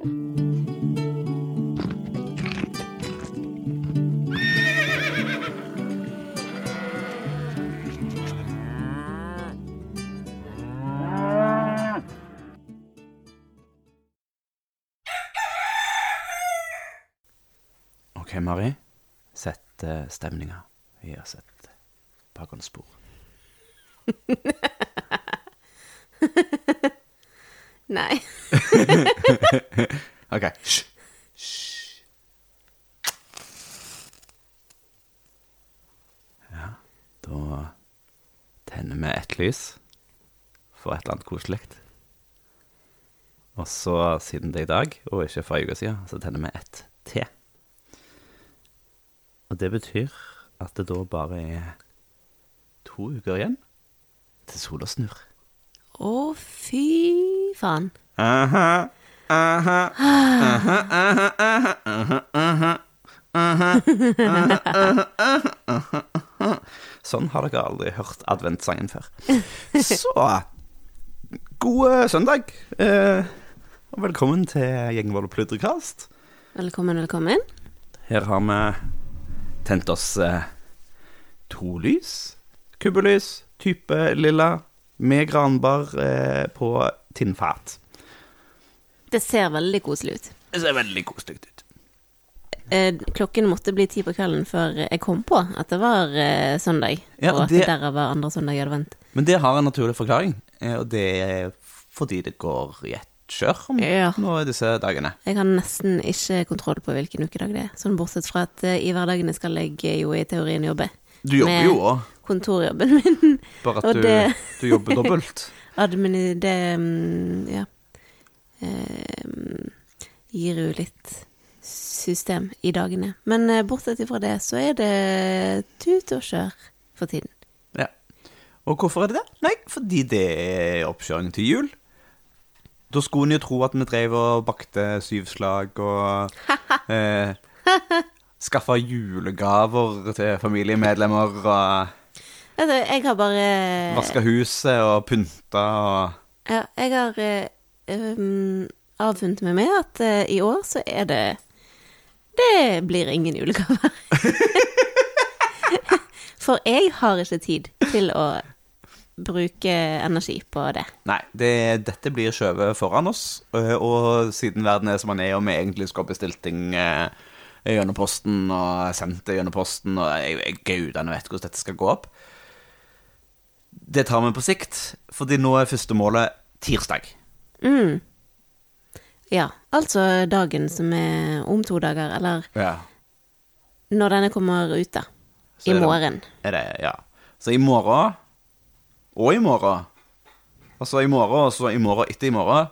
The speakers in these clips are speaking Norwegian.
OK, Mari. Sett uh, stemninga. Vi har sett bakgrunnsspor. Nei. OK. Hysj. Hysj. Ja, da tenner vi ett lys for et eller annet koselig. Og så, siden det er i dag, og ikke for ei uke siden, så tenner vi ett til. Og det betyr at det da bare er to uker igjen til sola snur. Å, fy faen. Aha, sånn har dere aldri hørt adventsangen før. Så god eh, søndag, eh, og velkommen til Gjengvold og pludrekast. Velkommen, velkommen. Her har vi tent oss eh, to lys. Kubbelys, type lilla, med granbar eh, på tinnfat. Det ser veldig koselig ut. Det ser veldig koselig ut. Eh, klokken måtte bli ti på kvelden før jeg kom på at det var eh, søndag, Ja, og at det- derav var andre søndag jeg hadde vent. Men det har en naturlig forklaring, eh, og det er fordi det går i ett kjør om Ja. nå disse dagene. Jeg har nesten ikke kontroll på hvilken ukedag det er, sånn bortsett fra at eh, i hverdagene skal jeg jo i teorien jobbe. Du jobber jo òg, Kontorjobben min. bare at du, det- du jobber dobbelt. Admin det mm, ja. Eh, gir jo litt system i dagene. Men eh, bortsett fra det, så er det tut og kjør for tiden. Ja. Og hvorfor er det det? Nei, fordi det er oppkjøring til jul. Da skulle en jo tro at vi drev og bakte syvslag og eh, skaffa julegaver til familiemedlemmer og jeg har bare vaska huset og pynta og Ja, jeg har eh, um, avfunnet meg at eh, i år så er det Det blir ingen julegaver. For jeg har ikke tid til å bruke energi på det. Nei, det, dette blir skjøvet foran oss, øh, og siden verden er som den er, og vi egentlig skal ha bestilt ting eh, gjennom posten og sendt det gjennom posten, og jeg gudene vet hvordan dette skal gå opp. Det tar vi på sikt, fordi nå er første målet tirsdag. Mm. Ja, altså dagen som er om to dager, eller Ja. når denne kommer ut, da. I det- morgen. Er det, ja. Så i morgen, og i morgen, og så i morgen, og så i morgen etter i morgen,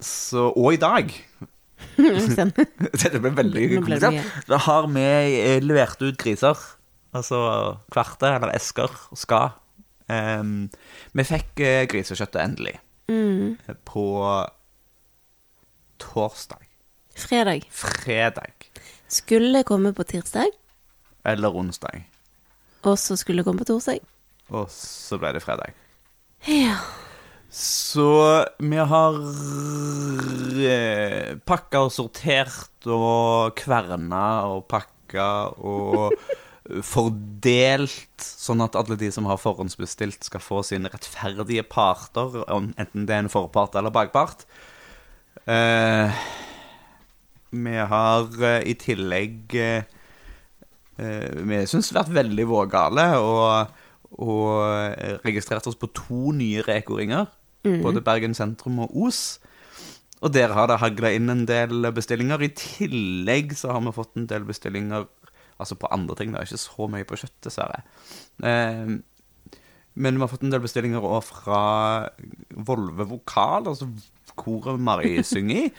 så, og i dag. Dette ble veldig komplisert. Da har vi eh, levert ut griser. Altså kvarte eller esker skal. Um, vi fikk eh, grisekjøttet endelig Mm. på torsdag. Fredag. Fredag. Skulle komme på tirsdag, Eller onsdag. og så skulle komme på torsdag. Og så ble det fredag. Ja. Så vi har eh, pakka og sortert og kverna og pakka og fordelt, sånn at alle de som har forhåndsbestilt, skal få sine rettferdige parter, enten det er en forpart eller bakpart. Eh, vi har eh, i tillegg eh, eh, Vi syns vært veldig vågale og, og registrert oss på to nye Reko-ringer. Både Bergen sentrum og Os. Og der har det hagla inn en del bestillinger. I tillegg så har vi fått en del bestillinger altså på andre ting. Det er ikke så mye på kjøtt, dessverre. Eh, men vi har fått en del bestillinger òg fra Volve Vokal, altså koret Mari synger i,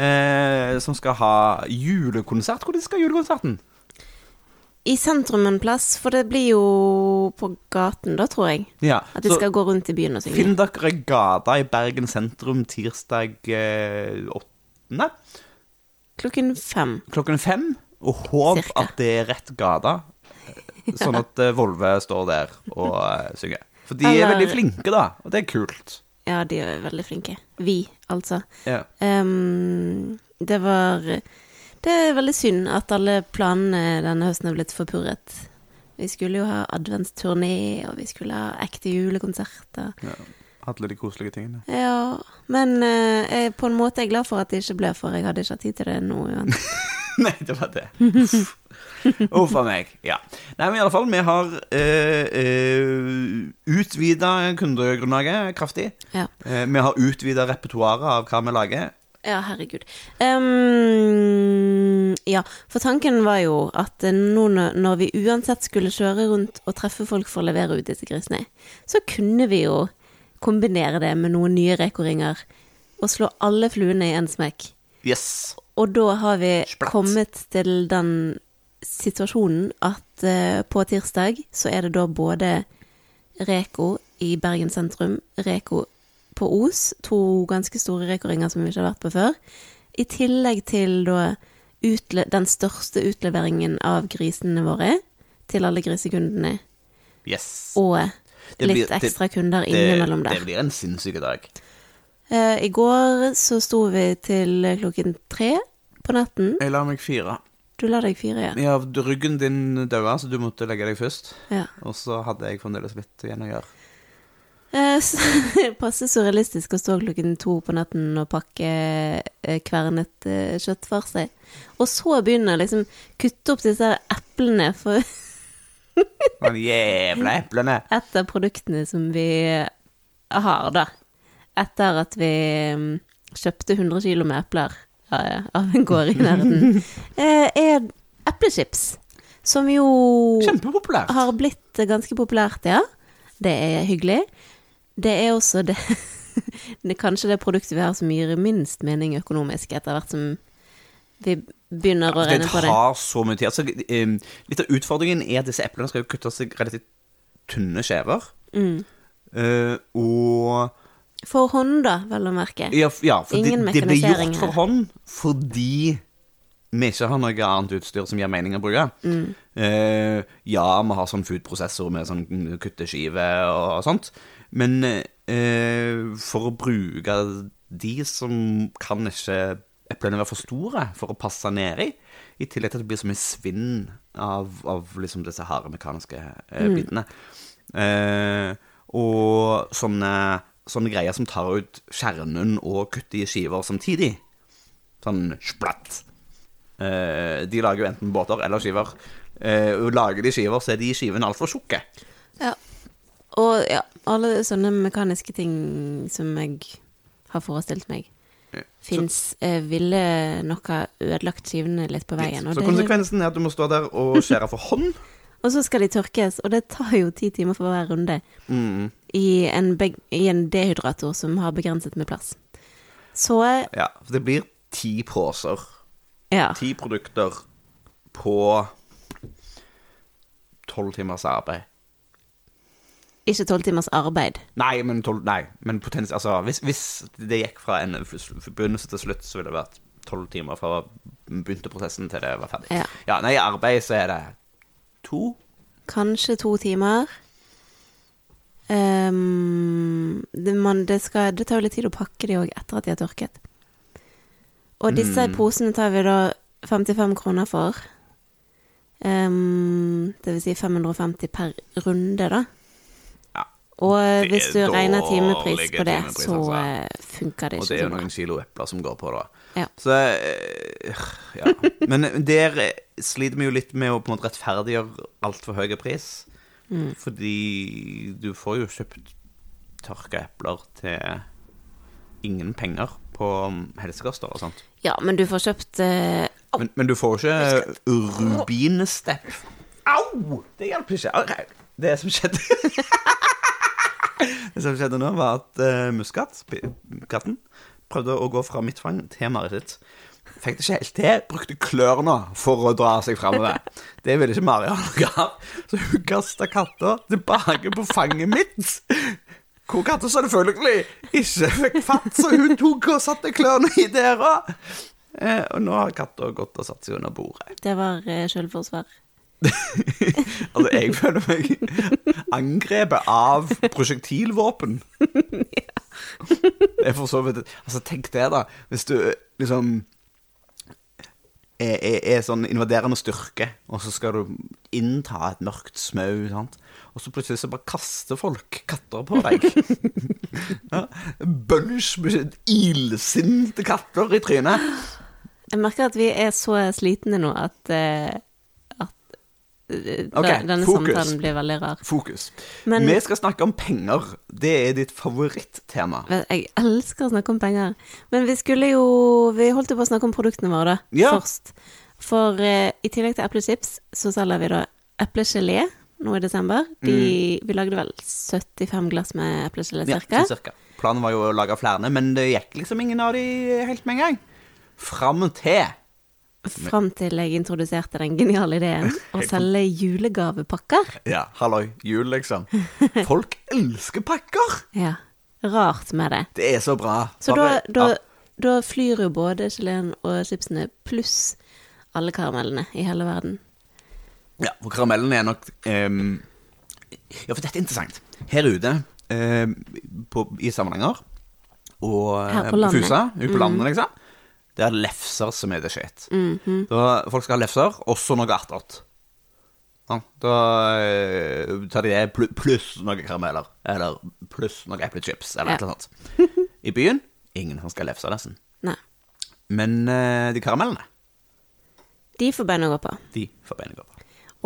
eh, som skal ha julekonsert. Hvor de skal julekonserten? I sentrum en plass, for det blir jo på gaten da, tror jeg. Ja, At de skal gå rundt i byen og synge. Finn dere gata i Bergen sentrum tirsdag eh, 8. Klokken fem. klokken fem. Og håp Cirka. at det er rett gate, sånn at eh, Volve står der og uh, synger. For de er veldig flinke, da, og det er kult. Ja, de er veldig flinke. Vi, altså. Ja. Um, det var Det er veldig synd at alle planene denne høsten er blitt forpurret. Vi skulle jo ha adventsturné, og vi skulle ha ekte julekonserter. Ja. Alle de koselige tingene. Ja, men uh, jeg på en måte er jeg glad for at det ikke ble, for jeg hadde ikke hatt tid til det nå uansett. Nei, det var det. Uff a meg. Ja. Nei, men i alle fall, vi har uh, uh, utvida kundegrunnlaget kraftig. Ja. Eh, vi har utvida repertoaret av hva vi lager. Ja, herregud. Um, ja, for tanken var jo at eh, nå når vi uansett skulle kjøre rundt og treffe folk for å levere ut disse grisene, så kunne vi jo kombinere det med noen nye rekoringer og slå alle fluene i en smekk. Yes. Og da har vi Splatt. kommet til den situasjonen at uh, på tirsdag så er det da både Reko i Bergen sentrum, Reko på Os, to ganske store rekoringer som vi ikke har vært på før, i tillegg til da den største utleveringen av grisene våre til alle grisekundene, Yes. og litt blir- ekstra kunder det, innimellom det blir en sinnssyk dag. Eh, I går så sto vi til klokken tre på natten. Jeg la meg fire. Du la deg fire, ja. Ja, ryggen din daua, så du måtte legge deg først. ja. Og så hadde jeg fremdeles litt igjen å gjøre. Eh, passe surrealistisk å stå klokken to på natten og pakke eh, kvernet kjøtt for seg. Og så begynne å liksom kutte opp disse eplene for De jævla eplene. et av produktene som vi har, da. Etter at vi mm, kjøpte 100 kilo med epler av en gård i nærheten, eh, er eplechips. Som jo Kjempepopulært. har blitt ganske populært, ja. Det er hyggelig. Det er også det, det kanskje det produktet vi har som gir minst mening økonomisk, etter hvert som vi begynner å Altså, regne på det det. tar så mye tid. Altså, litt av utfordringen er at disse eplene skal jo kuttes i relativt tynne skjever. Mm. Uh, og For hånd, da, vel å merke. Ja, ja for det, Ingen det blir mekanisering gjort for hånd fordi vi ikke har noe annet utstyr som gir mening å bruke. Mm. Uh, ja, vi har sånn food-prosessor med sånn kutteskive og sånt, men uh, for å bruke de som kan ikke eplene være for store for å passe nedi, i tillegg til at det blir så mye svinn av, av liksom disse harde mekaniske uh, bitene. Eh, og sånne, sånne greier som tar ut kjernen og kutter i skiver samtidig. Sånn splatt. Eh, de lager jo enten båter eller skiver. Eh, og lager de skiver, så er de skivene altfor tjukke. Ja. Og ja, alle sånne mekaniske ting som jeg har forestilt meg fins, eh, ville nok ha ødelagt skivene litt på veien. Så det, konsekvensen er at du må stå der og skjære for hånd. og så skal de tørkes, og det tar jo ti timer for hver runde. Mm. I en, I en dehydrator som har begrenset med plass. Så Ja, for det blir ti poser. ja. Ti produkter på tolv timers arbeid. Ikke tolv timers arbeid. Nei, men, 12, nei, men potens, altså, hvis, hvis det gikk fra en begynnelse til slutt, så ville det vært tolv timer fra begynte prosessen til det var ferdig. Ja. Ja, nei, i arbeid så er det to. Kanskje to timer. Um, det, man, det, skal, det tar jo litt tid å pakke de òg etter at de har tørket. Og disse Mm. posene tar vi da 55 kroner for. Um, det vil si 550 per runde, da. Ja. Og hvis du regner timepris på det, så altså. eh, funker det ikke. Og det er jo noen kilo epler som går på da. Ja. Så eh, ja. Men der eh, sliter vi jo litt med å på en måte rettferdiggjøre altfor høy pris. Mm. Fordi du får jo kjøpt tørka epler til ingen penger på helsekoster og sånt. Ja, men du får kjøpt eh, Men, men du får jo ikke rubinestepp. Au! Det hjelper ikke. Det som skjedde Det som skjedde nå, var at uh, Muskat, katten, prøvde å gå fra mitt fang til Marit. Fikk det ikke helt til. Brukte klørne for å dra seg framover. Det ville ikke Mari ha noe av. Så hun kasta katta tilbake på fanget mitt. Hvor katta selvfølgelig ikke fikk fatt, så hun tok og satte klørne i døra. Eh, og nå har katta gått og satt seg under bordet. Det var eh, selvforsvar. Altså, jeg føler meg angrepet av prosjektilvåpen. Det er for så vidt Altså, tenk det, da. Hvis du liksom er, er, er sånn invaderende styrke, og så skal du innta et mørkt smau, sant? Og så plutselig så bare kaster folk katter på deg. ja, Bunch med ilsinte katter i trynet. Jeg merker at vi er så slitne nå at, eh, at Ok, da- denne fokus. samtalen blir veldig rar. Fokus. Men- Vi skal snakke om penger. Det er ditt favorittema. Jeg elsker å snakke om penger. Men vi skulle jo Vi holdt jo på å snakke om produktene våre, da. Ja. Først. For uh, i tillegg til eplechips, så selger vi da eplegelé nå i desember. De, Vi lagde vel 75 glass med eplegelé, cirka. Ja, cirka. Planen var jo å lage flere, men det gikk liksom ingen av de helt med en gang. Fram til Fram til jeg introduserte den geniale ideen å selge julegavepakker. Ja, halloi, jul, liksom. Folk elsker pakker! Ja. Rart med det. Det er så bra. Så da, da, da flyr jo både geleen og chipsene pluss alle karamellene i hele verden. Ja, for karamellene er nok um, Ja, for dette er interessant. Her ute um, på, i Samnanger og Her eh, på landet. Fusa, ute på landet, liksom, det er lefser som er det shit. Mhm. da, folk skal ha lefser, også noe attåt. Ja, da eh, tar de det pl- pluss noen karameller, eller pluss noen eplechips, eller Ja. et eller annet. I byen ingen som skal lefse, nesten. Nei. Men eh, de karamellene, De får bein å gå på. de får beina gå på.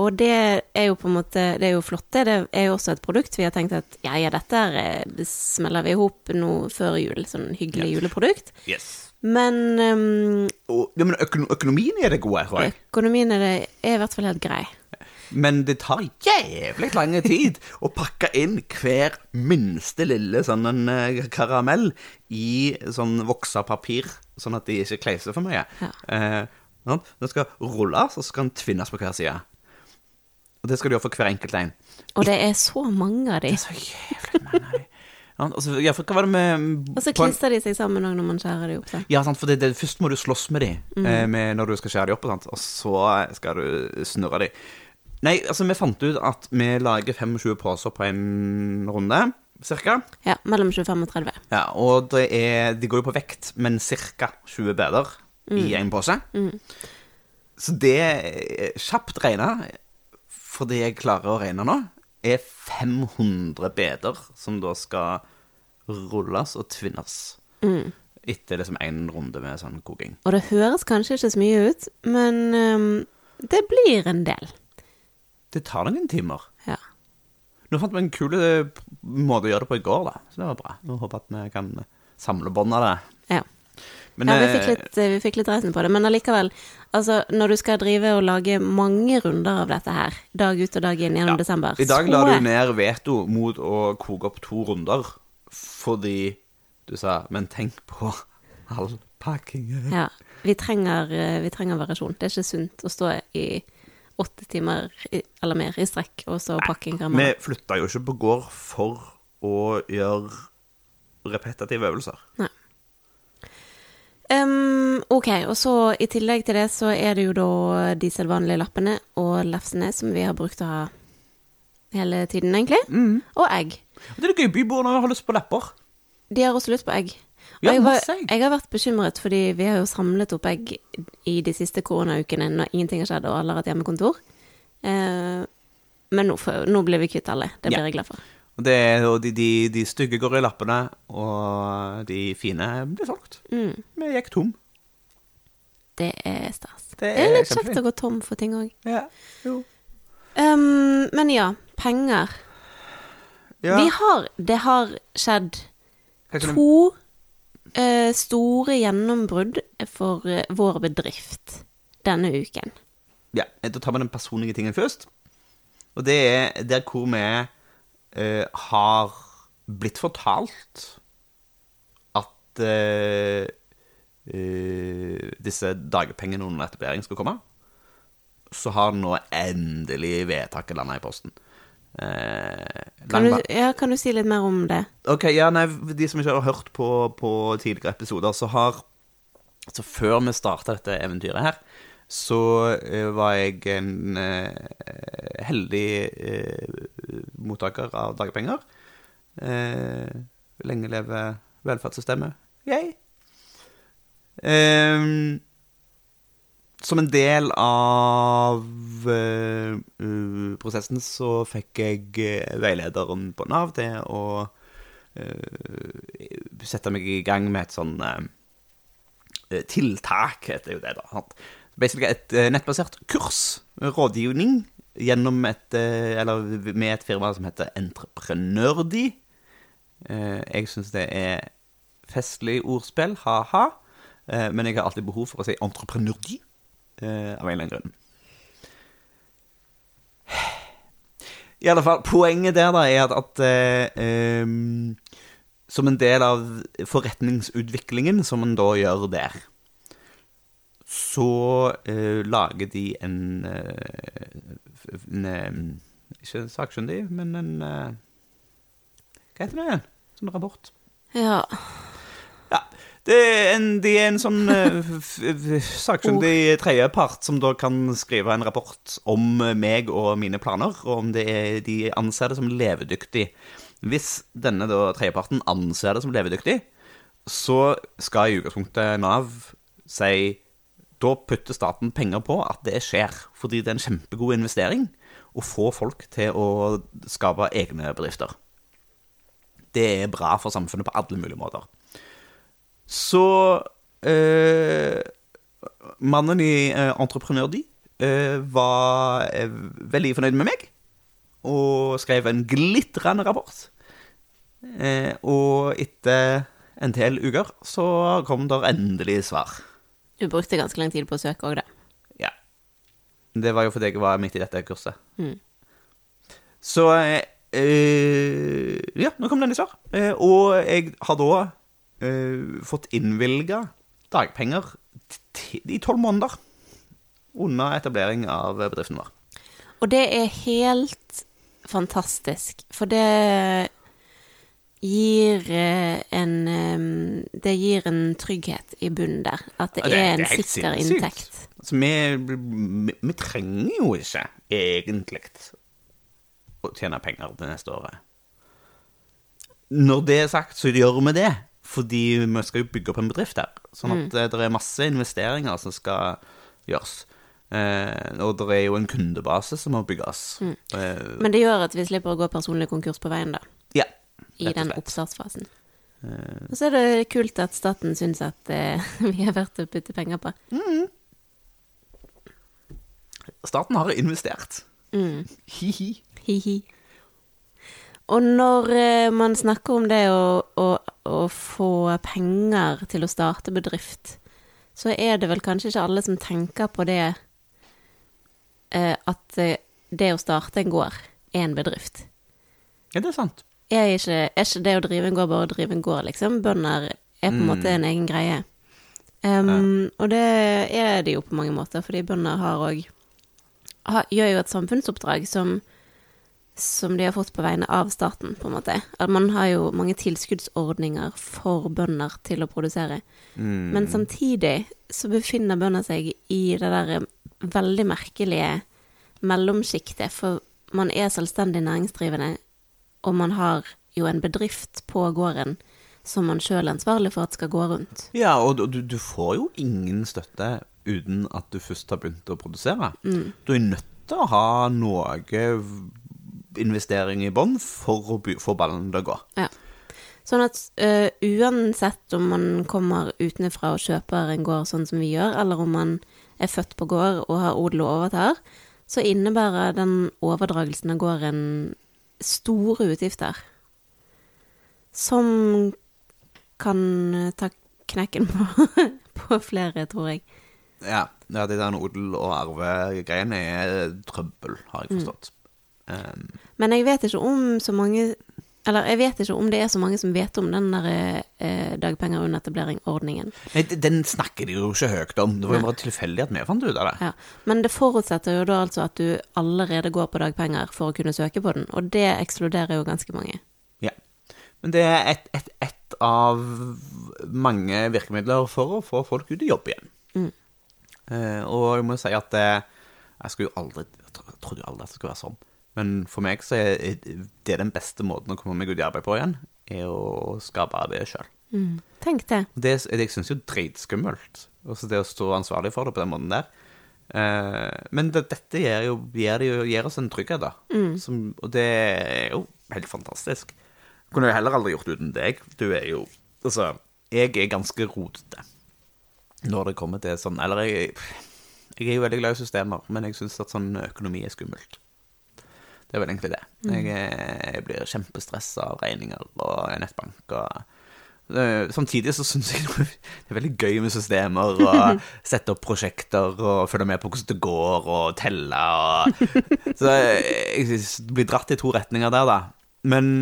Og det er jo på en måte Det er jo flott, det. Det er jo også et produkt. Vi har tenkt at ja, ja, dette eh, smeller vi i hop nå før jul. Sånn hyggelig juleprodukt. Yes. Men um, ja, men økono økonomien er det gode, tror jeg. økonomien er, det, er i hvert fall helt grei. Men det tar jævlig lang tid å pakke inn hver minste lille sånn en eh, karamell i sånn voksa papir, sånn at de ikke kleiser for mye. Ja. Eh, den skal rulles, og så skal den tvinnes på hver side. Og det skal du gjøre for hver enkelt en. Og det er så mange av de. Det er så jævlig mange av de. Ja, altså, ja, for hva var det med Og så klistrer de seg sammen òg når man skjærer de opp. Så. Ja, sant, for det, det, først må du slåss med de Mm. eh, med, når du skal skjære de opp, sant? og så skal du snurre de. Nei, altså, vi fant ut at vi lager 25 poser på en runde, cirka. Ja, mellom 25 og 30. Ja, og det er, de går jo på vekt, men cirka 20 beder i en pose. Så det er kjapt regna, fordi jeg klarer å regne nå, er 500 beder som da skal rulles og tvinnes. Etter liksom en runde med sånn koking. Og det høres kanskje ikke så mye ut, men um, det blir en del. Det tar noen timer. Ja. Nå fant vi en kul eh, måte å gjøre det på i går, da. Så det var bra. Nå håper jeg at vi kan samle bånd av det. Ja. Men ja, vi eh, fikk litt, vi fikk litt reisen på det, men allikevel. Altså, når du skal drive og lage mange runder av dette her, dag ut og dag inn gjennom desember, I dag la du ned veto mot å koke opp to runder, fordi du sa 'men tenk på all pakkingen'. Ja. Vi trenger, eh, vi trenger variasjon. Det er ikke sunt å stå i åtte timer eller mer i strekk og så pakke inn Vi karameller. flytta jo ikke på gård for å gjøre repetitive øvelser. Ehm, ok, og så i tillegg til det så er det jo da de selvvanlige lappene og lefsene som vi har brukt å ha hele tiden, egentlig. Mm. Og egg. Det er det gøy, byboerne har lyst på lepper. De har også lyst på egg. Og Ja, jeg, var, jeg har vært bekymret, fordi vi har jo samlet opp egg i de siste koronaukene når ingenting har skjedd og alle har hatt hjemmekontor. Eh, men nå, nå blir vi kvitt alle. Det blir Ja. jeg glad for. Det, er- de, de, de stygge går i lappene, og de fine blir solgt. Mm, Vi gikk tom. det er stas. Det er er litt kjekt å gå tom for ting òg. Ja. Jo. men ja, penger. Ja. Vi har Det har skjedd to uh, store gjennombrudd for uh, vår bedrift denne uken. Ja, da tar vi den personlige tingen først. Og det er der hvor vi eh, har blitt fortalt at eh, eh, disse dagpengene under etablering skal komme. Så har nå endelig vedtaket landa i posten. Eh, Kan du, ja, kan du si litt mer om det? Ok, ja, nei, de som ikke har hørt på, på tidligere episoder, så har Så før vi starta dette eventyret her, så eh, var jeg en eh, heldig eh, mottaker av dagpenger. Lenge leve velferdssystemet. Yay! Um, som en del av eh, prosessen så fikk jeg veilederen på Nav til å uh, sette meg i gang med et sånn eh, tiltak, heter jo det, da. Basically et eh, nettbasert kurs, rådgivning, gjennom et eh, Eller med et firma som heter Entreprenørdi. Eh, jeg syns det er festlig ordspill, ha-ha. Men jeg har alltid behov for å si entreprenørdi, av en eller annen grunn. I alle fall, poenget der da er at, at eh, som en del av forretningsutviklingen som man da gjør der, så eh, lager de en, eh, en eh, Ikke sakkyndig, men en eh, Hva heter det igjen? Sånn rapport. Ja. Ja, det er en, de er en sånn sakkyndig tredjepart som da kan skrive en rapport om meg og mine planer, og om det er, de anser det som levedyktig. Hvis denne da tredjeparten anser det som levedyktig, så skal i utgangspunktet Nav si da putter staten penger på at det skjer, fordi det er en kjempegod investering å få folk til å skape egne bedrifter. Det er bra for samfunnet på alle mulige måter. Så eh, mannen i eh, Entreprenør de eh, var eh, veldig fornøyd med meg og skrev en glitrende rapport. Eh, og etter en del uker så kom der endelig svar. Du brukte ganske lang tid på å søke òg, da. Ja. Det var jo fordi jeg var midt i dette kurset. Mm. Så eh, eh, Ja, nå kom den i svar. Eh, og jeg har da eh, fått innvilga dagpenger i tolv måneder under etablering av bedriften vår. Og det er helt fantastisk, for det gir eh, en eh, Det gir en trygghet i bunnen der. At det, Ja, det er- en det er sikker sinnssykt. inntekt. Altså, vi, vi, vi trenger jo ikke egentlig å tjene penger det neste året. Når det er sagt, så gjør vi det. Fordi vi skal jo bygge opp en bedrift her. Sånn at mm. det er masse investeringer som skal gjøres. Eh, og det er jo en kundebase som må bygges. Eh, Men det gjør at vi slipper å gå personlig konkurs på veien, da. I den oppstartsfasen. Eh, Og så er det kult at staten syns at eh, vi er verdt å putte penger på. staten har investert. Mm. Hi-hi. Hi-hi. Og når eh, man snakker om det å, å, å få penger til å starte bedrift, så er det vel kanskje ikke alle som tenker på det at det å starte en gård er en bedrift. Ja, det er sant. Er ikke, er ikke det å drive en gård bare å drive en gård, liksom? Bønder er på en måte en egen greie. Um, Og det er det jo på mange måter, fordi bønder har òg Gjør jo et samfunnsoppdrag som, som de har fått på vegne av staten, på en måte. At man har jo mange tilskuddsordninger for bønder til å produsere. Men samtidig så befinner bønder seg i det der veldig merkelige mellomsjiktet, for man er selvstendig næringsdrivende, og man har jo en bedrift på gården som man sjøl er ansvarlig for at skal gå rundt. Ja, og du, du får jo ingen støtte uten at du først har begynt å produsere. Du er nødt til å ha noe investering i bånn for å få ballen til å gå. Ja. Sånn at uh, uansett om man kommer utenfra og kjøper en gård sånn som vi gjør, eller om man er født på gård og har odel og overtar, så innebærer den overdragelsen av gården store utgifter. Som kan øh, ta knekken på, på flere, tror jeg. Ja, ja de der odel- og arvegreiene er trøbbel, har jeg forstått. Um, Men jeg vet ikke om så mange Eller jeg vet ikke om det er så mange som vet om den der eh, dagpenger under etablering-ordningen. nei, den snakker de jo ikke høyt om. Det var jo bare tilfeldig at vi fant ut av det. Ja, Men det forutsetter jo da altså at du allerede går på dagpenger for å kunne søke på den, og det ekskluderer jo ganske mange. Ja. Men det er ett et, et av mange virkemidler for å få folk ut i jobb igjen. Eh, og jeg må jo si at eh, jeg skulle jo aldri jeg trodde jo aldri at det skulle være sånn. Men for meg så er det den beste måten å komme meg ut i arbeid på igjen, er å skape arbeid sjøl. Tenk det. Det, jeg syns jo dritskummelt. Også det å stå ansvarlig for det på den måten der. Eh, men det, dette gir, jo, gir, det jo, gir oss en trygghet, da. Som, og det er jo helt fantastisk. Kunne jo heller aldri gjort det uten deg. Du er jo Altså, jeg er ganske rotete når det kommer til sånn Eller jeg, jeg er jo veldig glad i systemer, men jeg syns at sånn økonomi er skummelt. Det er vel egentlig det. Jeg, er- jeg blir kjempestressa av regninger og nettbank og Eh, Samtidig så syns jeg det er veldig gøy med systemer og sette opp prosjekter og følge med på hvordan det går og telle og Så jeg jeg blir dratt i to retninger der, da. Men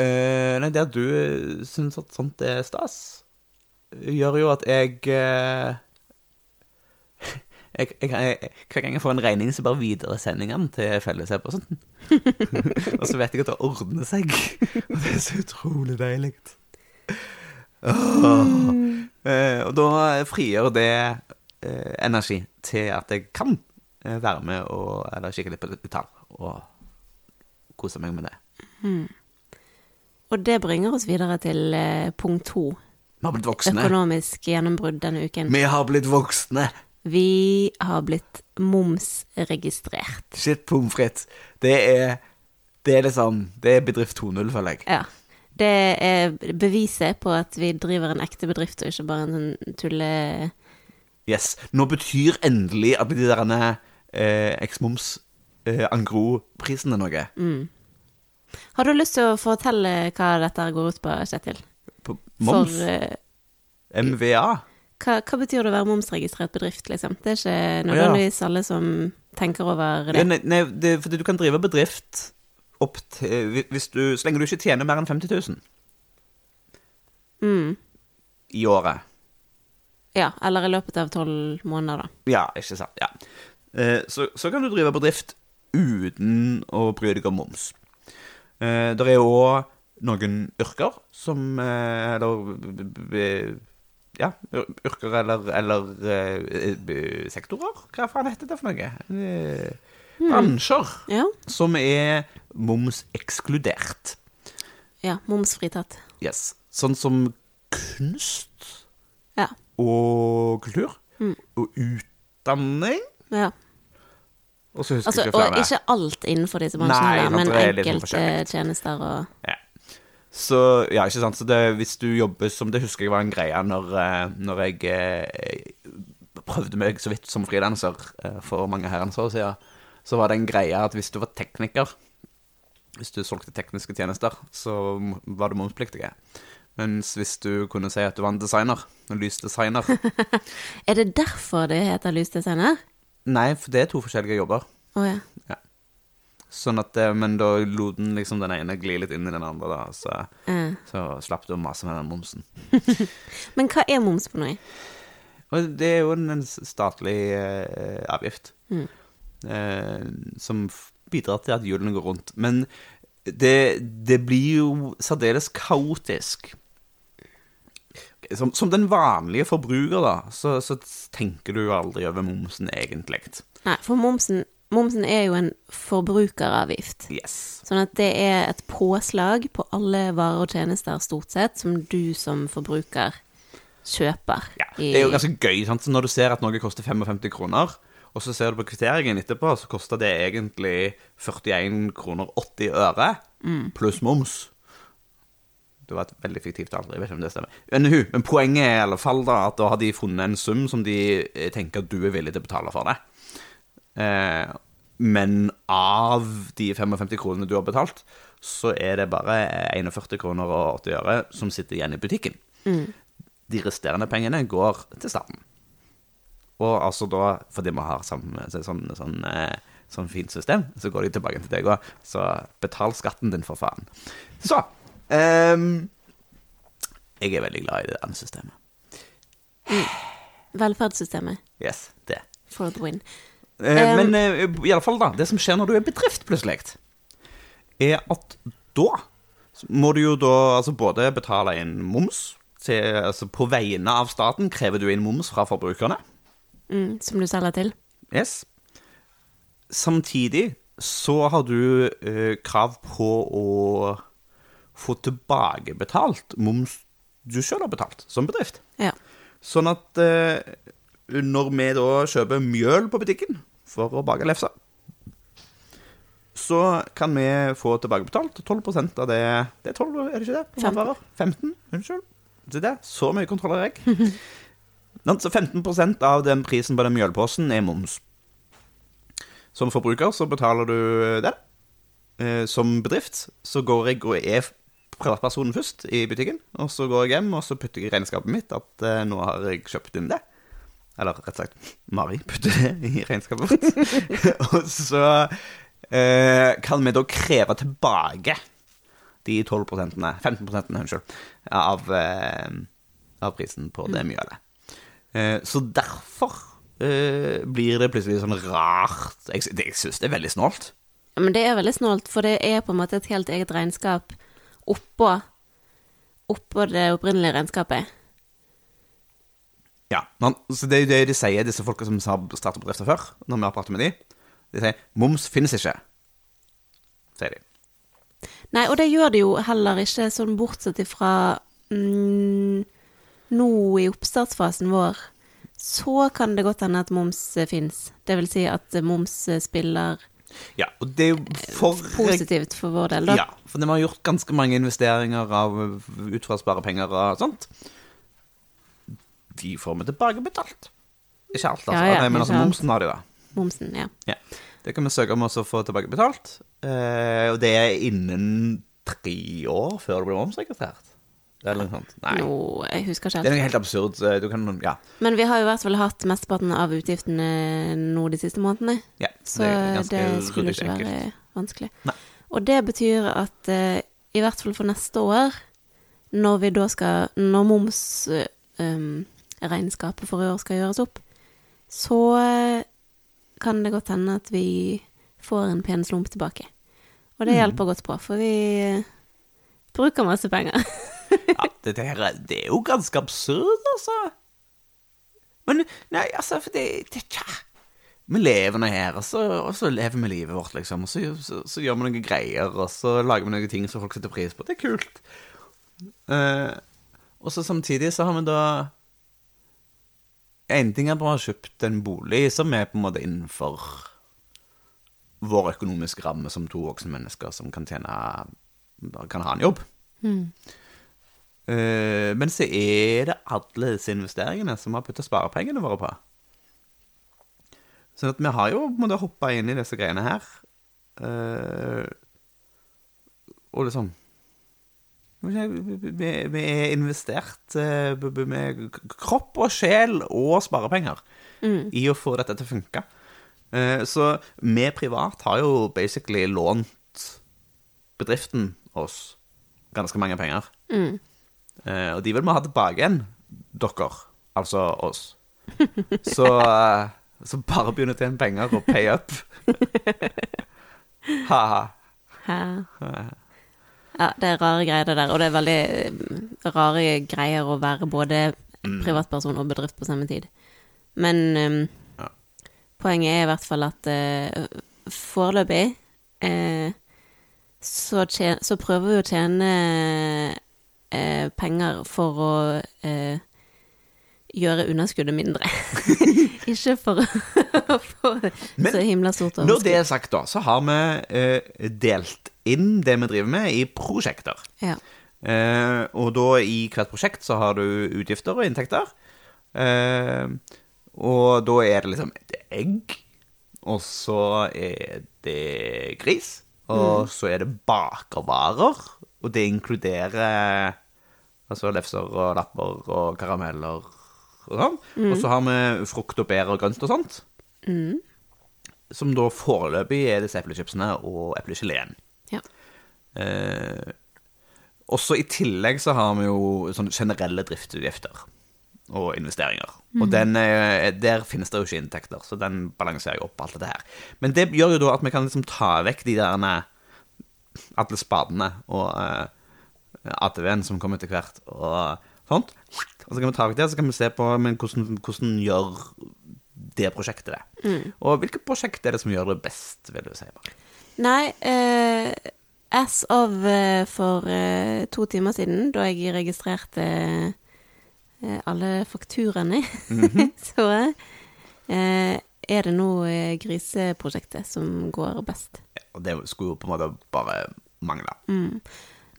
øh, Nei, det at du syns at sånt er stas, gjør jo at jeg eh, jeg, jeg, jeg, Hver gang jeg får en regning, så bare videresender jeg den til felles-e-posten. og så vet jeg at det ordner seg. Og det er så utrolig deilig. Oh. Eh, og da frigjør det eh, energi til at jeg kan eh, være med og eller kikke litt på tall og kose meg med det. Og det bringer oss videre til eh, punkt to. Vi har blitt voksne. Økonomisk gjennombrudd denne uken. Vi har blitt voksne. Vi har blitt momsregistrert. Shit, pommes frites. Det er Det er liksom Det er bedrift 2.0, føler jeg. Ja. Det er beviset på at vi driver en ekte bedrift, og ikke bare en tulle... Yes. Nå betyr endelig at de der eh, X-moms eh, Angro-prisene noe. Har du lyst til å fortelle hva dette går ut på, Kjetil? På moms. For eh, MVA. Hva, hva betyr det å være momsregistrert bedrift, liksom? Det er ikke nødvendigvis alle som tenker over Ja, det. nei, nei, det fordi du kan drive bedrift opp til hvis du, Så lenge du ikke tjener mer enn 50 000 Mm. i året. Ja, eller i løpet av tolv måneder, da. Ja, ikke sant. Ja. Eh, så, så kan du drive bedrift uten å bry deg om moms. Eh, det er òg noen yrker som eh, Eller ja, yrker eller, eller uh, sektorer. Hva faen heter det for noe? Eh, Bransjer Ja, som er momsekskludert. ja momsfritatt. Yes. Sånn som kunst Ja. og kultur. Og utdanning. ja. Og så husker Altså, jeg ikke og ikke alt innenfor disse bransjene, men sånn enkelte tjenester og. Så, ja, ikke sant. Så det, hvis du jobber som Det husker jeg var en greie når, eh, når jeg eh, prøvde meg så vidt som frilanser eh, for mange herrens år siden. Så var det en greie at hvis du var tekniker, hvis du solgte tekniske tjenester, så var du momspliktig. Mens hvis du kunne si at du var en designer, en lysdesigner Er det derfor det heter lysdesigner? Nei, for det er to forskjellige jobber. Å ja. Sånn at, eh, Men da lot den liksom den ene gli litt inn i den andre, da. Så, mm. så slapp du å mase med den momsen. Men hva er moms for noe? Og det er jo en statlig eh, avgift eh, som bidrar til at hjulene går rundt. Men det, det blir jo særdeles kaotisk. Som, som den vanlige forbruker, da, så, så tenker du jo aldri over momsen, egentlig. Nei, for momsen, momsen er jo en forbrukeravgift. Yes. Sånn at det er et påslag på alle varer og tjenester, stort sett, som du som forbruker kjøper. Ja, det er jo ganske gøy sant? Så når du ser at noe koster 55 kroner, og så ser du på kvitteringen etterpå, så koster det egentlig 41 kroner 80 øre, pluss moms. Det var et veldig fiktivt tall, jeg vet ikke om det stemmer. Men, men poenget er i alle fall da at da har de funnet en sum som de eh, tenker at du er villig til å betale for det. Eh, men av de 55 kronene du har betalt, så er det bare 41 kroner og 80 øre som sitter igjen i butikken. De resterende pengene går til staten. Og altså da, fordi vi har samme, sånn, sånn, eh, sånn fint system, så går de tilbake til deg òg. Så betal skatten din, for faen. Så um, Jeg er veldig glad i det andre systemet. Velferdssystemet Yes, det. for the win. Eh, Um, men eh, i alle fall da, det som skjer når du er bedrift plutselig, er at da må du jo da altså både betale inn moms til, altså på vegne av staten krever du inn moms fra forbrukerne. Mm, som du selger til. Yes. Samtidig så har du eh, krav på å få tilbakebetalt moms du sjøl har betalt som bedrift. Ja. Sånn at eh, når vi da kjøper mjøl på butikken for å bake lefser, så kan vi få tilbakebetalt 12% av det Det er 12, er det ikke det? på 15. 15? Unnskyld. Se det. Så mye kontroller jeg. Så 15% av den prisen på den mjølposen er moms. Som forbruker så betaler du det. Eh, Som bedrift så går jeg og er privatpersonen først i butikken. Og så går jeg hjem og så putter jeg i regnskapet mitt at eh, nå har jeg kjøpt inn det. Eller rett og slett Mari putter det i regnskapet vårt. og så eh, kan vi da kreve tilbake de 12 15 unnskyld, av, eh, av prisen på det mjølet. Eh, så derfor eh, blir det plutselig sånn rart Jeg, det- jeg syns det er veldig snålt. Ja, Men det er veldig snålt, for det er på en måte et helt eget regnskap oppå, oppå det opprinnelige regnskapet. Ja, man, så Det er jo det de sier, disse folka som har startet bedrifter før, når vi har pratet med de. De sier 'moms finnes ikke', sier de. Nei, og det gjør det jo heller ikke, sånn bortsett ifra mm, nå i oppstartsfasen vår, så kan det godt hende at moms fins. Det vil si at moms spiller Ja, og det er jo for positivt for vår del, da. Ja, for vi har gjort ganske mange investeringer av ut fra penger og sånt. De får vi tilbakebetalt. Ikke alt, altså. Ja, ja, men altså alt. momsen har de, da. Momsen, ja. Ja. Det kan vi søke om også å få tilbakebetalt. Eh, og det er innen tre år før det blir momsregistrert. Eller noe sånt. Nei. No, jeg husker ikke Det er noe helt absurd. Du kan, ja. Men vi har jo i hvert fall hatt mesteparten av utgiftene nå de siste månedene. ja. Så er det, skulle ikke enkelt. være vanskelig. Nei. Og det betyr at uh, i hvert fall for neste år, når vi da skal Når momsregnskapet for i år skal gjøres opp, så eh, kan det godt hende at vi får en pen slump tilbake. Og det Mm. hjelper godt på, for vi eh, bruker masse penger. Ja, det, der, er- det er jo ganske absurd, altså. Men nei, altså, for det, det tja. Vi lever nå her, og så, og så lever vi livet vårt, liksom. Og så, så, så gjør vi noen greier, og så lager vi noen ting som folk setter pris på. Det er kult. Uh, og så samtidig så har vi da En ting er at vi har kjøpt en bolig som er på en måte innenfor vår økonomiske ramme som to voksne mennesker som kan tjene Kan ha en jobb. Eh, men så er det alle disse investeringene som vi har putta sparepengene våre på. Sånn at vi har jo på en måte hoppa inn i disse greiene her. Uh, og liksom Vi, er investert eh, med kropp og sjel og sparepenger i å få dette til å funke. Eh, så vi privat har jo basically lånt bedriften oss ganske mange penger. Mm. og de vil vi ha tilbake igjen, dere, altså oss. Så, eh, så bare begynn å tjene penger og pay up. Ha-ha. Ja, det er rare greier det der, og det er veldig eh, rare greier å være både privatperson og bedrift på samme tid. Men um, Ja. poenget er i hvert fall at uh, foreløpig uh, så, tjene, så prøver vi å tjene uh, penger for å gjøre underskuddet mindre. Ikke for å få så himla stort Når det er sagt, da, så har vi delt inn det vi driver med, i prosjekter. Ja. Eh, og da i hvert prosjekt så har du utgifter og inntekter. Eh, og da er det liksom et egg, og så er det gris, og så er det bakervarer, og det inkluderer altså lefser og lapper og karameller og sånn. Og så har vi frukt og bær og grønt og sånt. Som da foreløpig er disse eplechipsene og eplegeleen. Eh, også i tillegg så har vi jo sånne generelle driftsutgifter og investeringer. Og den, eh, der finnes det jo ikke inntekter, så den balanserer jo opp alt dette her. Men det gjør jo da at vi kan liksom ta vekk de der alle spadene og eh, ATV-en som kommer etter hvert, og sånt. Og så kan vi ta vekk det, og så kan vi se på men hvordan, hvordan gjør det prosjektet det. Og hvilket prosjekt er det som gjør det best, vil du si? Mark? Nei, eh, as of eh, for eh, to timer siden, da jeg registrerte eh, alle fakturaene, så eh, er det nå griseprosjektet som går best. Og det skulle jo på en måte bare mangle.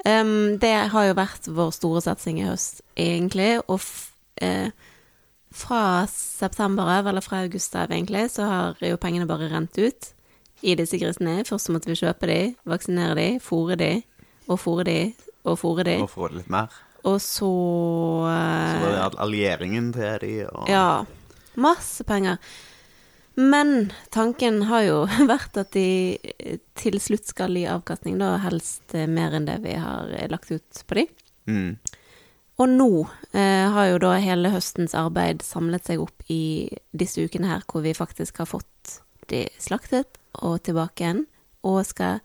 Um, det har jo vært vår store satsing i høst, egentlig. Og eh, fra september av, eller fra august av, egentlig, så har jo pengene bare rent ut i disse grisene. Først måtte vi kjøpe de, vaksinere de, fôre de, og fôre de, og fôre de. Og fôre litt mer. Og så, Så var eh, det allieringen til de og Ja. Masse penger. Men tanken har jo vært at de eh, til slutt skal gi avkastning, da helst eh, mer enn det vi har eh, lagt ut på de. Mm. Og nå eh, har jo da hele høstens arbeid samlet seg opp i disse ukene her, hvor vi faktisk har fått de slaktet og tilbake igjen, og skal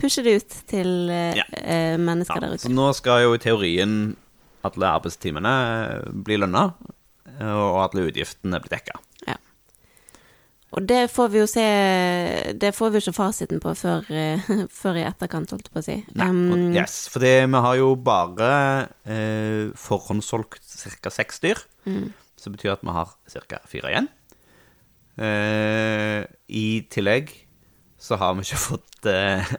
pushe det ut til eh, Ja. eh, mennesker Ja, der så nå skal jo i teorien alle arbeidstimene bli lønna, og alle utgiftene bli dekka. Ja. Og det får vi jo se Det får vi jo ikke fasiten på før, eh, før i etterkant, holdt jeg på å si. Nei, Um, yes, for vi har jo bare eh, forhåndssolgt ca. seks dyr. Mm. Så betyr at vi har ca. fire igjen. Eh, I tillegg så har vi ikke fått uh,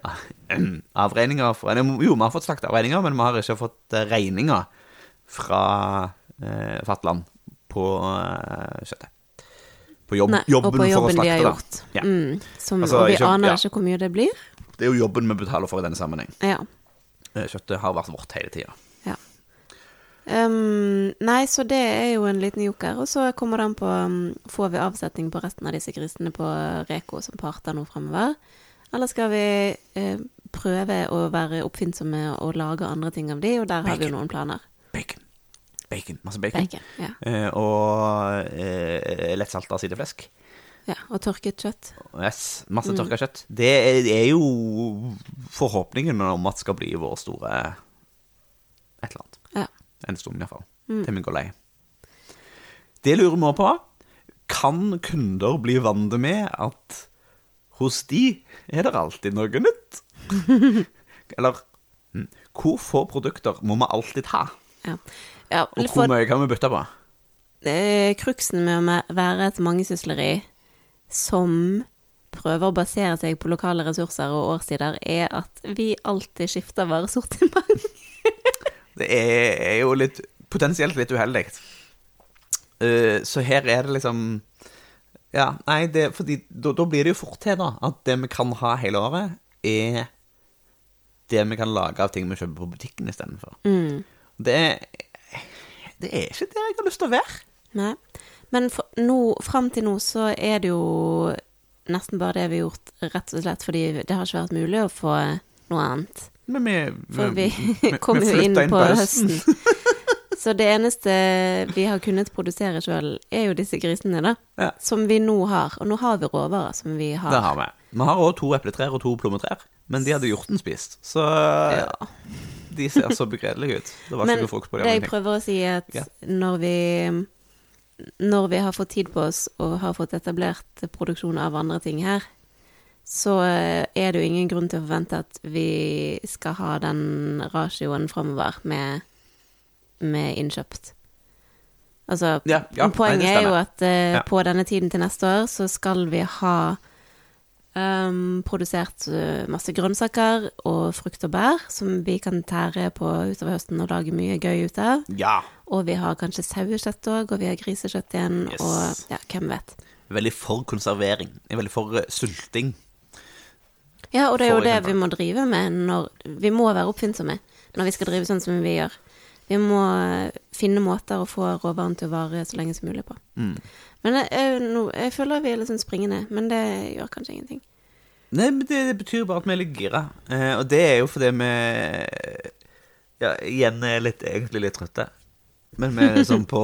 avregninger fra Jo, vi har fått slakteavregninger, men vi har ikke fått eh, regninger fra uh, Fatland på uh, kjøttet. På jobb, Nei, og jobben, for å slakte, de har gjort. Ja. Mm, som, Altså, og vi ikke- aner ja. ikke hvor mye det blir. Det er jo jobben vi betaler for i denne sammenheng. Ja. Kjøttet har vært vårt hele tida. Um, nei, så det er jo en liten joker. Og så kommer det an på um, Får vi avsetning på resten av disse grisene på Reko som parter nå fremover? Eller skal vi uh, prøve å være oppfinnsomme og lage andre ting av de, og der har vi jo noen planer. Bacon. Bacon. Masse bacon. Bacon. Ja. uh, og uh, lettsalta sideflesk. ja. Og tørket kjøtt. Yes, masse Mm. tørka kjøtt. Det er, det er jo forhåpningen om at skal bli vår store et eller annet. En stund iallfall. Mm. Til vi går lei. Det lurer vi på. Kan kunder bli vant med at hos de er det alltid noe nytt? Eller mm, hvor få produkter må vi alltid ha? Ja. ja Og hvor mye kan vi bytte på? eh, Kruksen med å være et mangesysleri som prøver å basere seg på lokale ressurser og årstider, er at vi alltid skifter varesortiment. Det er, er jo litt potensielt litt uheldig. Uh, så her er det liksom Ja, nei, det, fordi da, da blir det jo fort til, da, at det vi kan ha hele året, er det vi kan lage av ting vi kjøper på butikken istedenfor. Mm. Det, det er ikke det jeg har lyst til å være. Nei. Men fram til nå så er det jo nesten bare det vi har gjort, rett og slett fordi det har ikke vært mulig å få noe annet. Men vi, For vi vi kom jo flytta inn på høsten. høsten. Så det eneste vi har kunnet produsere sjøl, er jo disse grisene, da. Ja. Som vi nå har. Og nå har vi råvarer som vi har. Det har vi. Vi har òg to epletrær og to plommetrær, men de hadde hjorten spist. Så Ja. de ser så begredelige ut. Det var Men ikke noe frukt på det dem. jeg prøver å si, er at Ja. når vi Når vi har fått tid på oss og har fått etablert produksjon av andre ting her, så eh, er det jo ingen grunn til å forvente at vi skal ha den ratioen framover med, med innkjøpt. Altså, Ja, ja, poenget er jo at uh, Ja. på denne tiden til neste år så skal vi ha um, produsert eh, masse grønnsaker og frukt og bær som vi kan tære på utover høsten og lage mye gøy ut av. Ja. Og vi har kanskje sauekjøtt òg, og vi har grisekjøtt igjen, Yes. og ja, hvem vet. Veldig for konservering. Er veldig for sulting. Ja, og det er jo det vi må drive med når Vi må være oppfinnsomme når vi skal drive sånn som vi gjør. Vi må eh, finne måter å få råvaren til å vare så lenge som mulig på. Mm. Men jeg, jeg, jeg føler vi er litt sånn springende, men det gjør kanskje ingenting. Nei, men det, det betyr bare at vi er litt gira. Eh, og det er jo fordi vi ja, igjen er litt, egentlig litt trøtte. Men vi er liksom på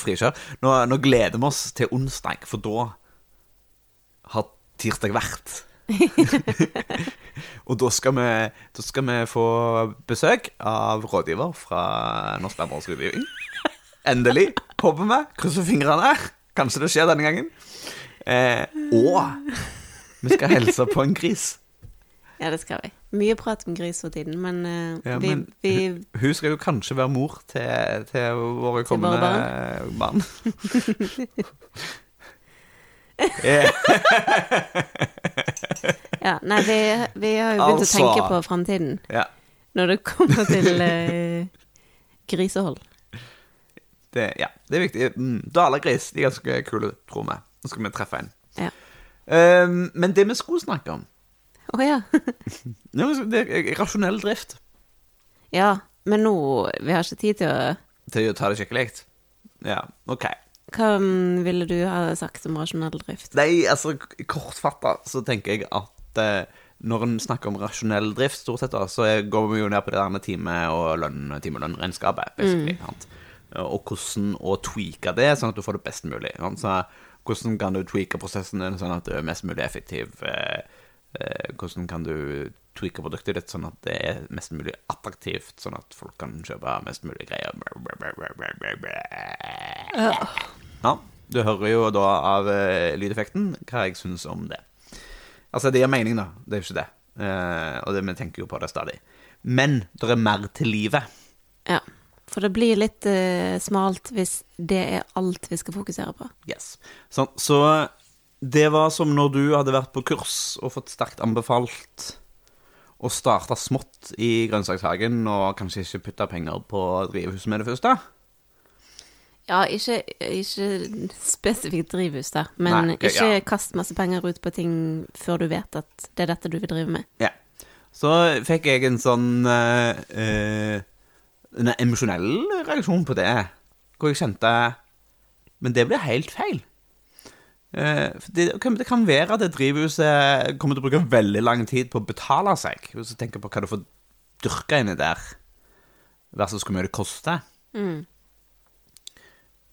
frikjør. Nå, nå gleder vi oss til onsdag, for da har tirsdag vært. og da skal, vi, da skal vi få besøk av rådgiver fra Norsk landbruksrådgivning. Endelig, håper vi. Krysser fingrene. Kanskje det skjer denne gangen. Eh, og vi skal hilse på en gris. Ja, det skal vi. Mye prat om gris for tiden, men, uh, Ja, vi, men vi Hun skal jo kanskje være mor til, til våre Til kommende våre barn. Eh, Ja, nei, vi, vi har jo begynt Altså. å tenke på framtiden ja, når det kommer til eh, grisehold. det, ja, det er viktig. Mm, Dalagris de er ganske kule, tror vi. Nå skal vi treffe en. Ja. Um, men det vi skulle snakke om, Å ja. det er- det er rasjonell drift. ja. Men nå Vi har ikke tid til å Til å ta det skikkelig. Ja, OK. Hva mm, ville du ha sagt om rasjonell drift? Nei, altså, kortfatta så tenker jeg at eh, når en snakker om rasjonell drift, stort sett, da, så går vi jo ned på det der med time- og lønn, timelønnregnskapet, basically. sant? Og hvordan å tweake det, sånn at du får det best mulig. sant? Så hvordan kan du tweake prosessen din sånn at du er mest mulig effektiv? eh, eh, hvordan kan du tweake produktet ditt sånn at det er mest mulig attraktivt, sånn at folk kan kjøpe mest mulig greier? Ja, du hører jo da av eh, lydeffekten hva jeg syns om det. Altså, det gir mening, da. Det er jo ikke det. Eh, og det, vi tenker jo på det stadig. Men det er mer til livet. Ja. For det blir litt uh, smalt hvis det er alt vi skal fokusere på. Yes. Sånn, så det var som når du hadde vært på kurs og fått sterkt anbefalt å starte smått i grønnsakshagen og kanskje ikke putte penger på drivhuset med det første. Ja, ikke, ikke spesifikt drivhus, da, men Nei, ok, ikke ja. kast masse penger ut på ting før du vet at det er dette du vil drive med. Ja. Så fikk jeg en sånn eh, eh, En emosjonell reaksjon på det. Hvor jeg kjente Men det blir helt feil. Eh, for det, kan- det kan være at det drivhuset kommer til å bruke veldig lang tid på å betale seg. Hvis du tenker på hva du får dyrka inni der, versus hvor mye det koster.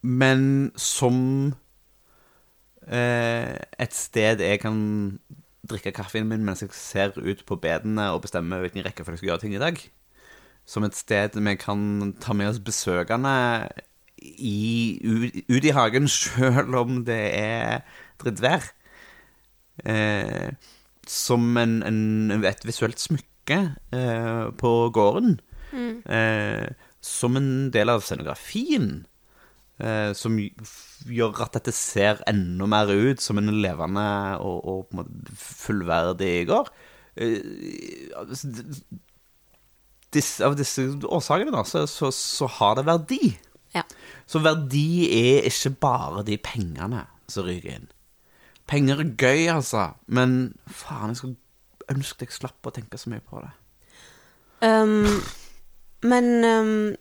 Men som eh, et sted jeg kan drikke kaffen min mens jeg ser ut på bedene og bestemmer hvilken rekkefølge jeg skal gjøre ting i dag. Som et sted vi kan ta med oss besøkende i, ut, ut i hagen sjøl om det er drittvær. Eh, som en, en, et visuelt smykke eh, på gården. Eh, som en del av scenografien. Eh, som gjør at dette ser enda mer ut som en levende og, og på en måte fullverdig gård. Eh, disse, av disse årsakene da, så, så, så har det verdi. Ja. Så verdi er ikke bare de pengene som ryker inn. Penger er gøy, altså, men faen, jeg skulle ønske jeg slapp å tenke så mye på det. Um, men um,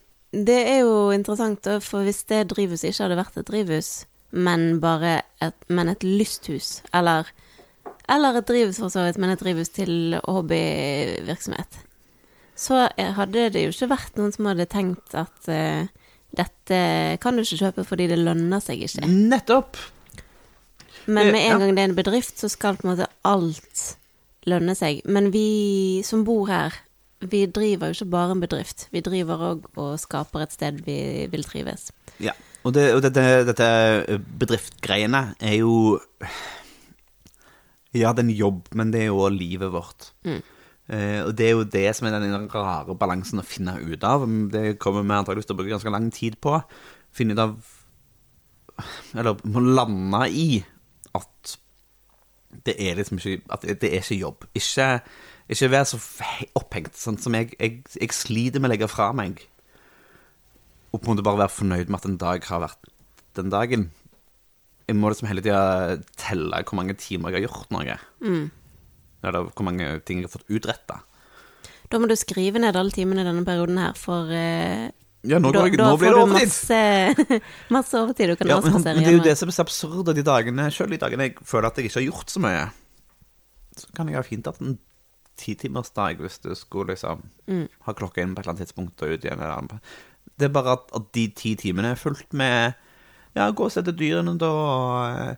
det er jo interessant, for hvis det drivhuset ikke hadde vært et drivhus, men bare et, men et lysthus, eller, eller et drivhus for så vidt, men et drivhus til hobbyvirksomhet, så eh, hadde det jo ikke vært noen som hadde tenkt at uh, dette kan du ikke kjøpe fordi det lønner seg ikke. Nettopp! Men med Ja. en gang det er en bedrift, så skal på en måte alt lønne seg. Men vi som bor her, vi driver jo ikke bare en bedrift. Vi driver òg og skaper et sted vi vil trives. Ja, og, det, og dette, dette bedriftgreiene er jo Ja, det er en jobb, men det er jo livet vårt. Eh, og det er jo det som er den rare balansen å finne ut av. Det kommer vi antakeligvis til å bruke ganske lang tid på. Finne ut av Eller må lande i at det er liksom ikke At det, det er ikke jobb. Ikke, ikke vær så opphengt, sånn som jeg, jeg, jeg sliter med å legge fra meg. Og på en måte bare være fornøyd med at en dag har vært den dagen. Jeg må liksom hele tida telle hvor mange timer jeg har gjort noe. Eller hvor mange ting jeg har fått utretta. Da må du skrive ned alle timene i denne perioden her, for eh, Ja, nå, da, jeg, da nå blir det du overtid! masse, masse overtid du kan Ja, men, men det er jo det som er så absurd de dagene Selv de dagene jeg føler at jeg ikke har gjort så mye, så kan jeg ha fint at en titimersdag hvis du skulle liksom ha klokka inn på et eller annet tidspunkt og ut igjen. Eller annet. Det er bare at, at de ti timene er fullt med Ja, gå og se til dyrene, da. og,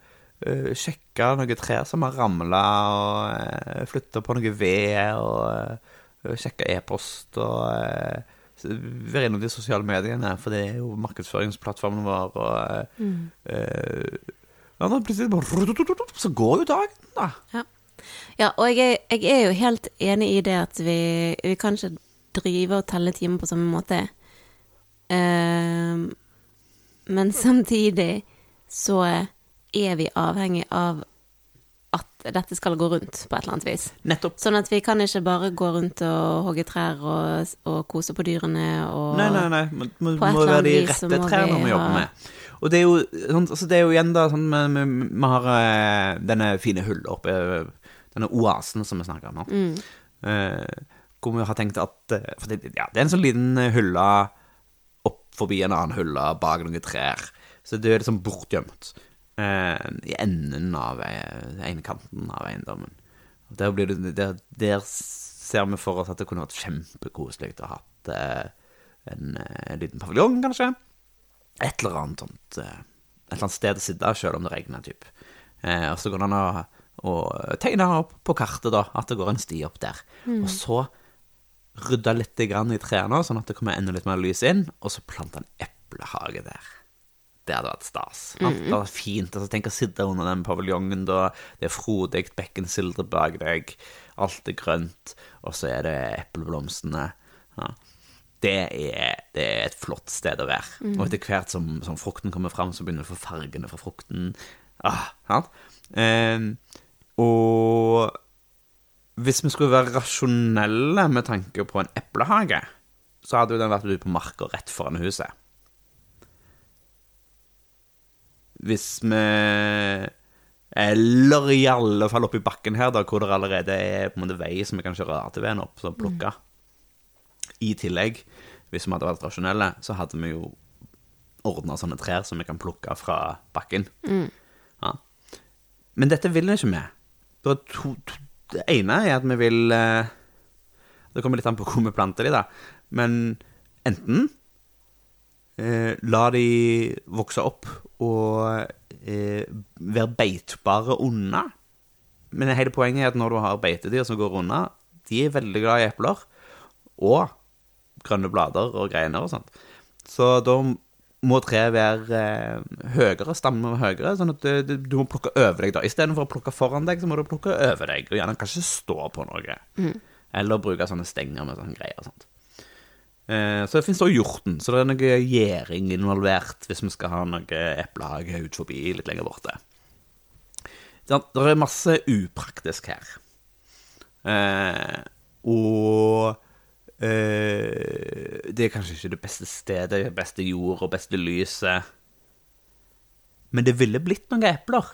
uh, sjekke noen trær som har ramla, og uh, flytte på noe ved, og uh, sjekke e-post og uh, være innom de sosiale mediene, for det er jo markedsføringsplattformen vår. Og, eh, ja, da plutselig bare Så går jo dagen, da. Ja. Ja, og jeg er, jeg er jo helt enig i det at vi, vi kan ikke drive og telle timer på samme måte. Uh, men samtidig så er vi avhengig av at dette skal gå rundt på et eller annet vis. Nettopp. Sånn at vi kan ikke bare gå rundt og hogge trær og, og kose på dyrene og Nei, nei, nei. Må, et må være de rette trærne vi vi jobber med. Og det er jo, sånn, altså det er jo igjen da sånn Vi, Vi har eh, denne fine hullet oppe Denne oasen som vi snakker om nå. Mm. Eh, hvor vi har tenkt at eh, For det, ja, det er en sånn liten hylle opp forbi en annen hylle bak noen trær. Så det er liksom bortgjemt eh, i enden av eh, ene kanten av eiendommen. Der, blir det, der, der ser vi for oss at det kunne vært kjempekoselig å ha hatt eh, en, en liten paviljong, kanskje. Et eller annet sånt eh, Et eller annet sted å sitte selv om det regner, typ. Eh, og så går det an å, å tegne opp på kartet da at det går en sti opp der. Og så rydde litt grann i trærne, sånn at det kommer enda litt mer lys inn, og så plante en eplehage der. Det hadde vært stas. Mm. Det hadde vært fint. Altså, tenk å sitte under den paviljongen da. Det er frodig, bekkensildre bak deg, alt er grønt, og så er det epleblomstene. Ja. Det er, det er et flott sted å være. Og etter hvert som, som frukten kommer fram, så begynner du å få fargene fra frukten. Ah, ja. Eh, og hvis vi skulle være rasjonelle med tanke på en eplehage, så hadde jo den vært ute på marka rett foran huset. Hvis vi Eller i alle fall oppi bakken her, da, hvor det allerede er på en måte vei som vi kan kjøre ATV-en opp og plukke. I tillegg, hvis vi hadde vært rasjonelle, så hadde vi jo ordna sånne trær som vi kan plukke fra bakken. Ja. Men dette vil vi ikke med. Det, to, to, det ene er at vi vil eh, Det kommer litt an på hvor vi planter de, da. Men enten eh, la de vokse opp og eh, være beitbare unna. Men hele poenget er at når du har beitedyr som går unna, de er veldig glad i epler. Og grønne blader og greiner og sånt. Så da må treet være eh, høyere, stammen høyere, sånn at du, du må plukke over deg da. Istedenfor å plukke foran deg, så må du plukke over deg, og gjerne kanskje stå på noe. Eller bruke sånne stenger med sånne greier og sånt. Eh, så det finnes også hjorten, så det er noe gjæring involvert hvis vi skal ha noe eplehage ut forbi litt lenger borte. Det det er masse upraktisk her. Eh, og eh, det er kanskje ikke det beste stedet, det beste jord og beste lyset. Men det ville blitt noen epler.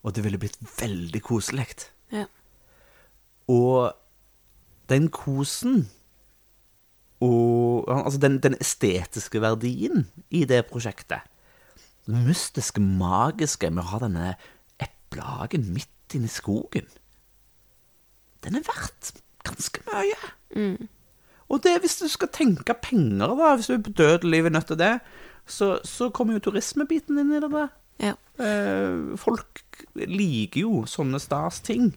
Og det ville blitt veldig koselig. Ja. Og den kosen og altså den, den estetiske verdien i det prosjektet Det mystiske, magiske med å ha denne eplehagen midt inne i skogen Den er verdt ganske mye. Og det hvis du skal tenke penger, da, hvis du er bedødelig dødelig nødt til det, så, så kommer jo turismebiten inn i det. da. ja. Eh, folk liker jo sånne stas ting.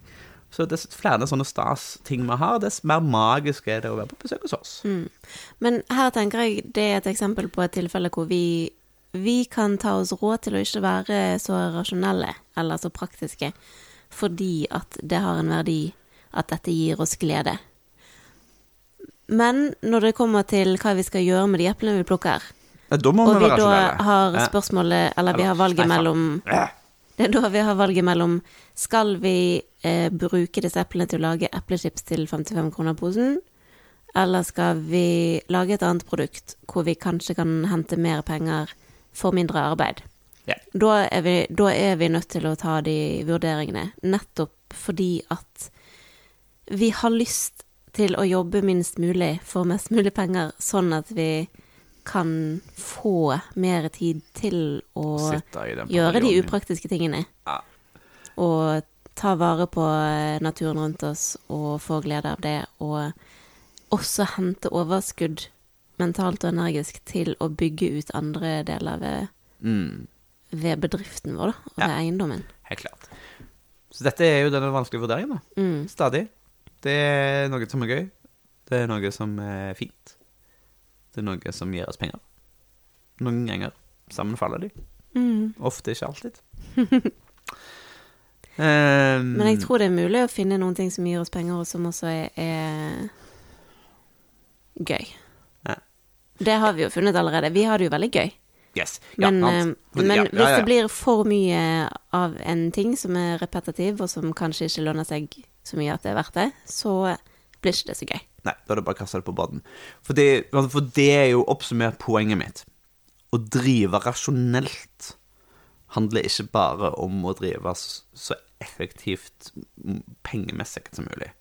Så dess flere sånne stas ting vi har, dess mer magisk er det å være på besøk hos oss. Men her tenker jeg det er et eksempel på et tilfelle hvor vi, vi kan ta oss råd til å ikke være så rasjonelle eller så praktiske, fordi at det har en verdi at dette gir oss glede. Men når det kommer til hva vi skal gjøre med de eplene vi plukker, Ja, må og vi vi da har spørsmålet, eller vi har valget mellom Det er da vi har valget mellom Skal vi eh, bruke disse eplene til å lage eplechips til 55 kroner posen, eller skal vi lage et annet produkt hvor vi kanskje kan hente mer penger for mindre arbeid? Ja. Da er, vi, da er vi nødt til å ta de vurderingene, nettopp fordi at vi har lyst til å jobbe minst mulig for mest mulig penger, sånn at vi kan få mer tid til å den gjøre de upraktiske tingene. Ja. Og ta vare på naturen rundt oss og få glede av det. Og også hente overskudd mentalt og energisk til å bygge ut andre deler ved, Mm, ved bedriften vår, da. Og Ja. ved eiendommen. helt klart. Så dette er jo denne vanskelige vurderingen, da. Mm. Stadig. Det er noe som er gøy. Det er noe som er fint. Det er noe som gir oss penger. Noen ganger sammenfaller de. Mm. Ofte ikke alltid. Um, Men jeg tror det er mulig å finne noen ting som gir oss penger, og som også er, er gøy. Ja. Det har vi jo funnet allerede. Vi har det jo veldig gøy. Yes. Ja, Men, sant. eh, men Ja, ja, hvis det blir for mye av en ting som er repetitiv, og som kanskje ikke lønner seg så mye at det er verdt det, så blir ikke det så gøy. Nei, da er det bare å kaste det på baden. For det, for det er jo oppsummert poenget mitt. Å drive rasjonelt handler ikke bare om å drive så effektivt pengemessig som mulig.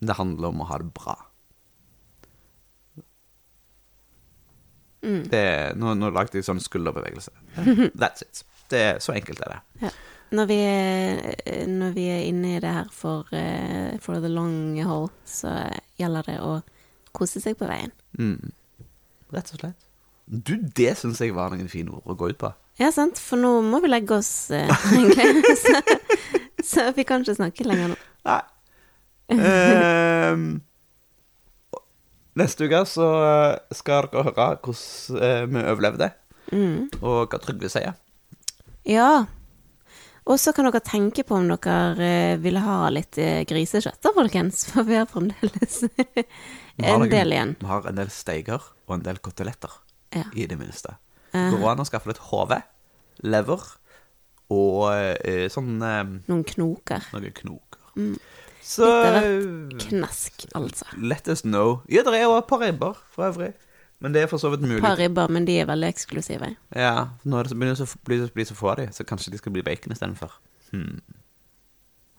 Det handler om å ha det bra. Det, nå, nå lagde jeg sånn skulderbevegelse. That's it. Det, så enkelt er det. Ja. Når vi, er, når vi er inne i det her for, eh, for the long haul, så gjelder det å kose seg på veien. Mm. Rett og slett. Du, det syns jeg var noen fine ord å gå ut på. Ja, sant, for nå må vi legge oss, eh, egentlig. så, så vi kan ikke snakke lenger nå. Nei. Ehm, neste uke så skal dere høre hvordan eh, vi overlevde, Mm. og hva Trygve sier. Ja. Og så kan dere tenke på om dere eh, vil ha litt eh, grisekjøtt folkens. For vi har fremdeles en del igjen. Vi har en del steiger og en del koteletter, Ja. i det minste. Det går an å skaffe litt hode, lever og eh, sånn eh, Noen knoker. noen knoker. Så Mm. Litt av Knask, altså. let us know. Ja, det er jo et par ribber for øvrig. Men det er for så vidt mulig. Et par ribber, men de er veldig eksklusive. Ja, nå er det så begynner det å bli, så få av de, så kanskje de skal bli bacon istedenfor.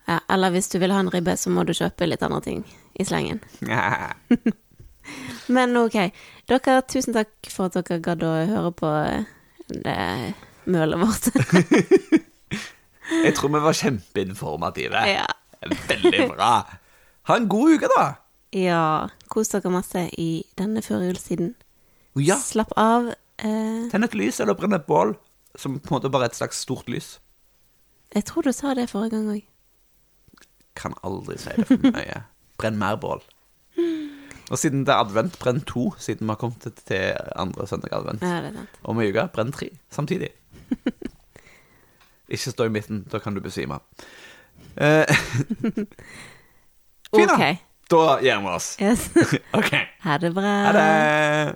Ja, eller hvis du vil ha en ribbe, så må du kjøpe litt andre ting i slengen. Ja. Men ok. Dere, tusen takk for at dere gadd å høre på eh, det mølet vårt. Jeg tror vi var kjempeinformative. ja. Veldig bra. Ha en god uke, da. ja. Kos dere masse i denne førjulstiden. Og ja, Slapp av. Eh, tenn et lys eller brenn et bål, som på en måte bare er et slags stort lys. jeg tror du sa det forrige gang òg. Kan aldri si det for mye. Brenn mer bål. Og siden det er advent, brenn to, siden vi har kommet til- andre søndag advent. Ja, det er sant. Om ei uke, brenn tre samtidig. Ikke stå i midten, da kan du besvime. Eh, Fina. Okay. da gir vi oss. Yes. OK. Ha det bra. Ha det.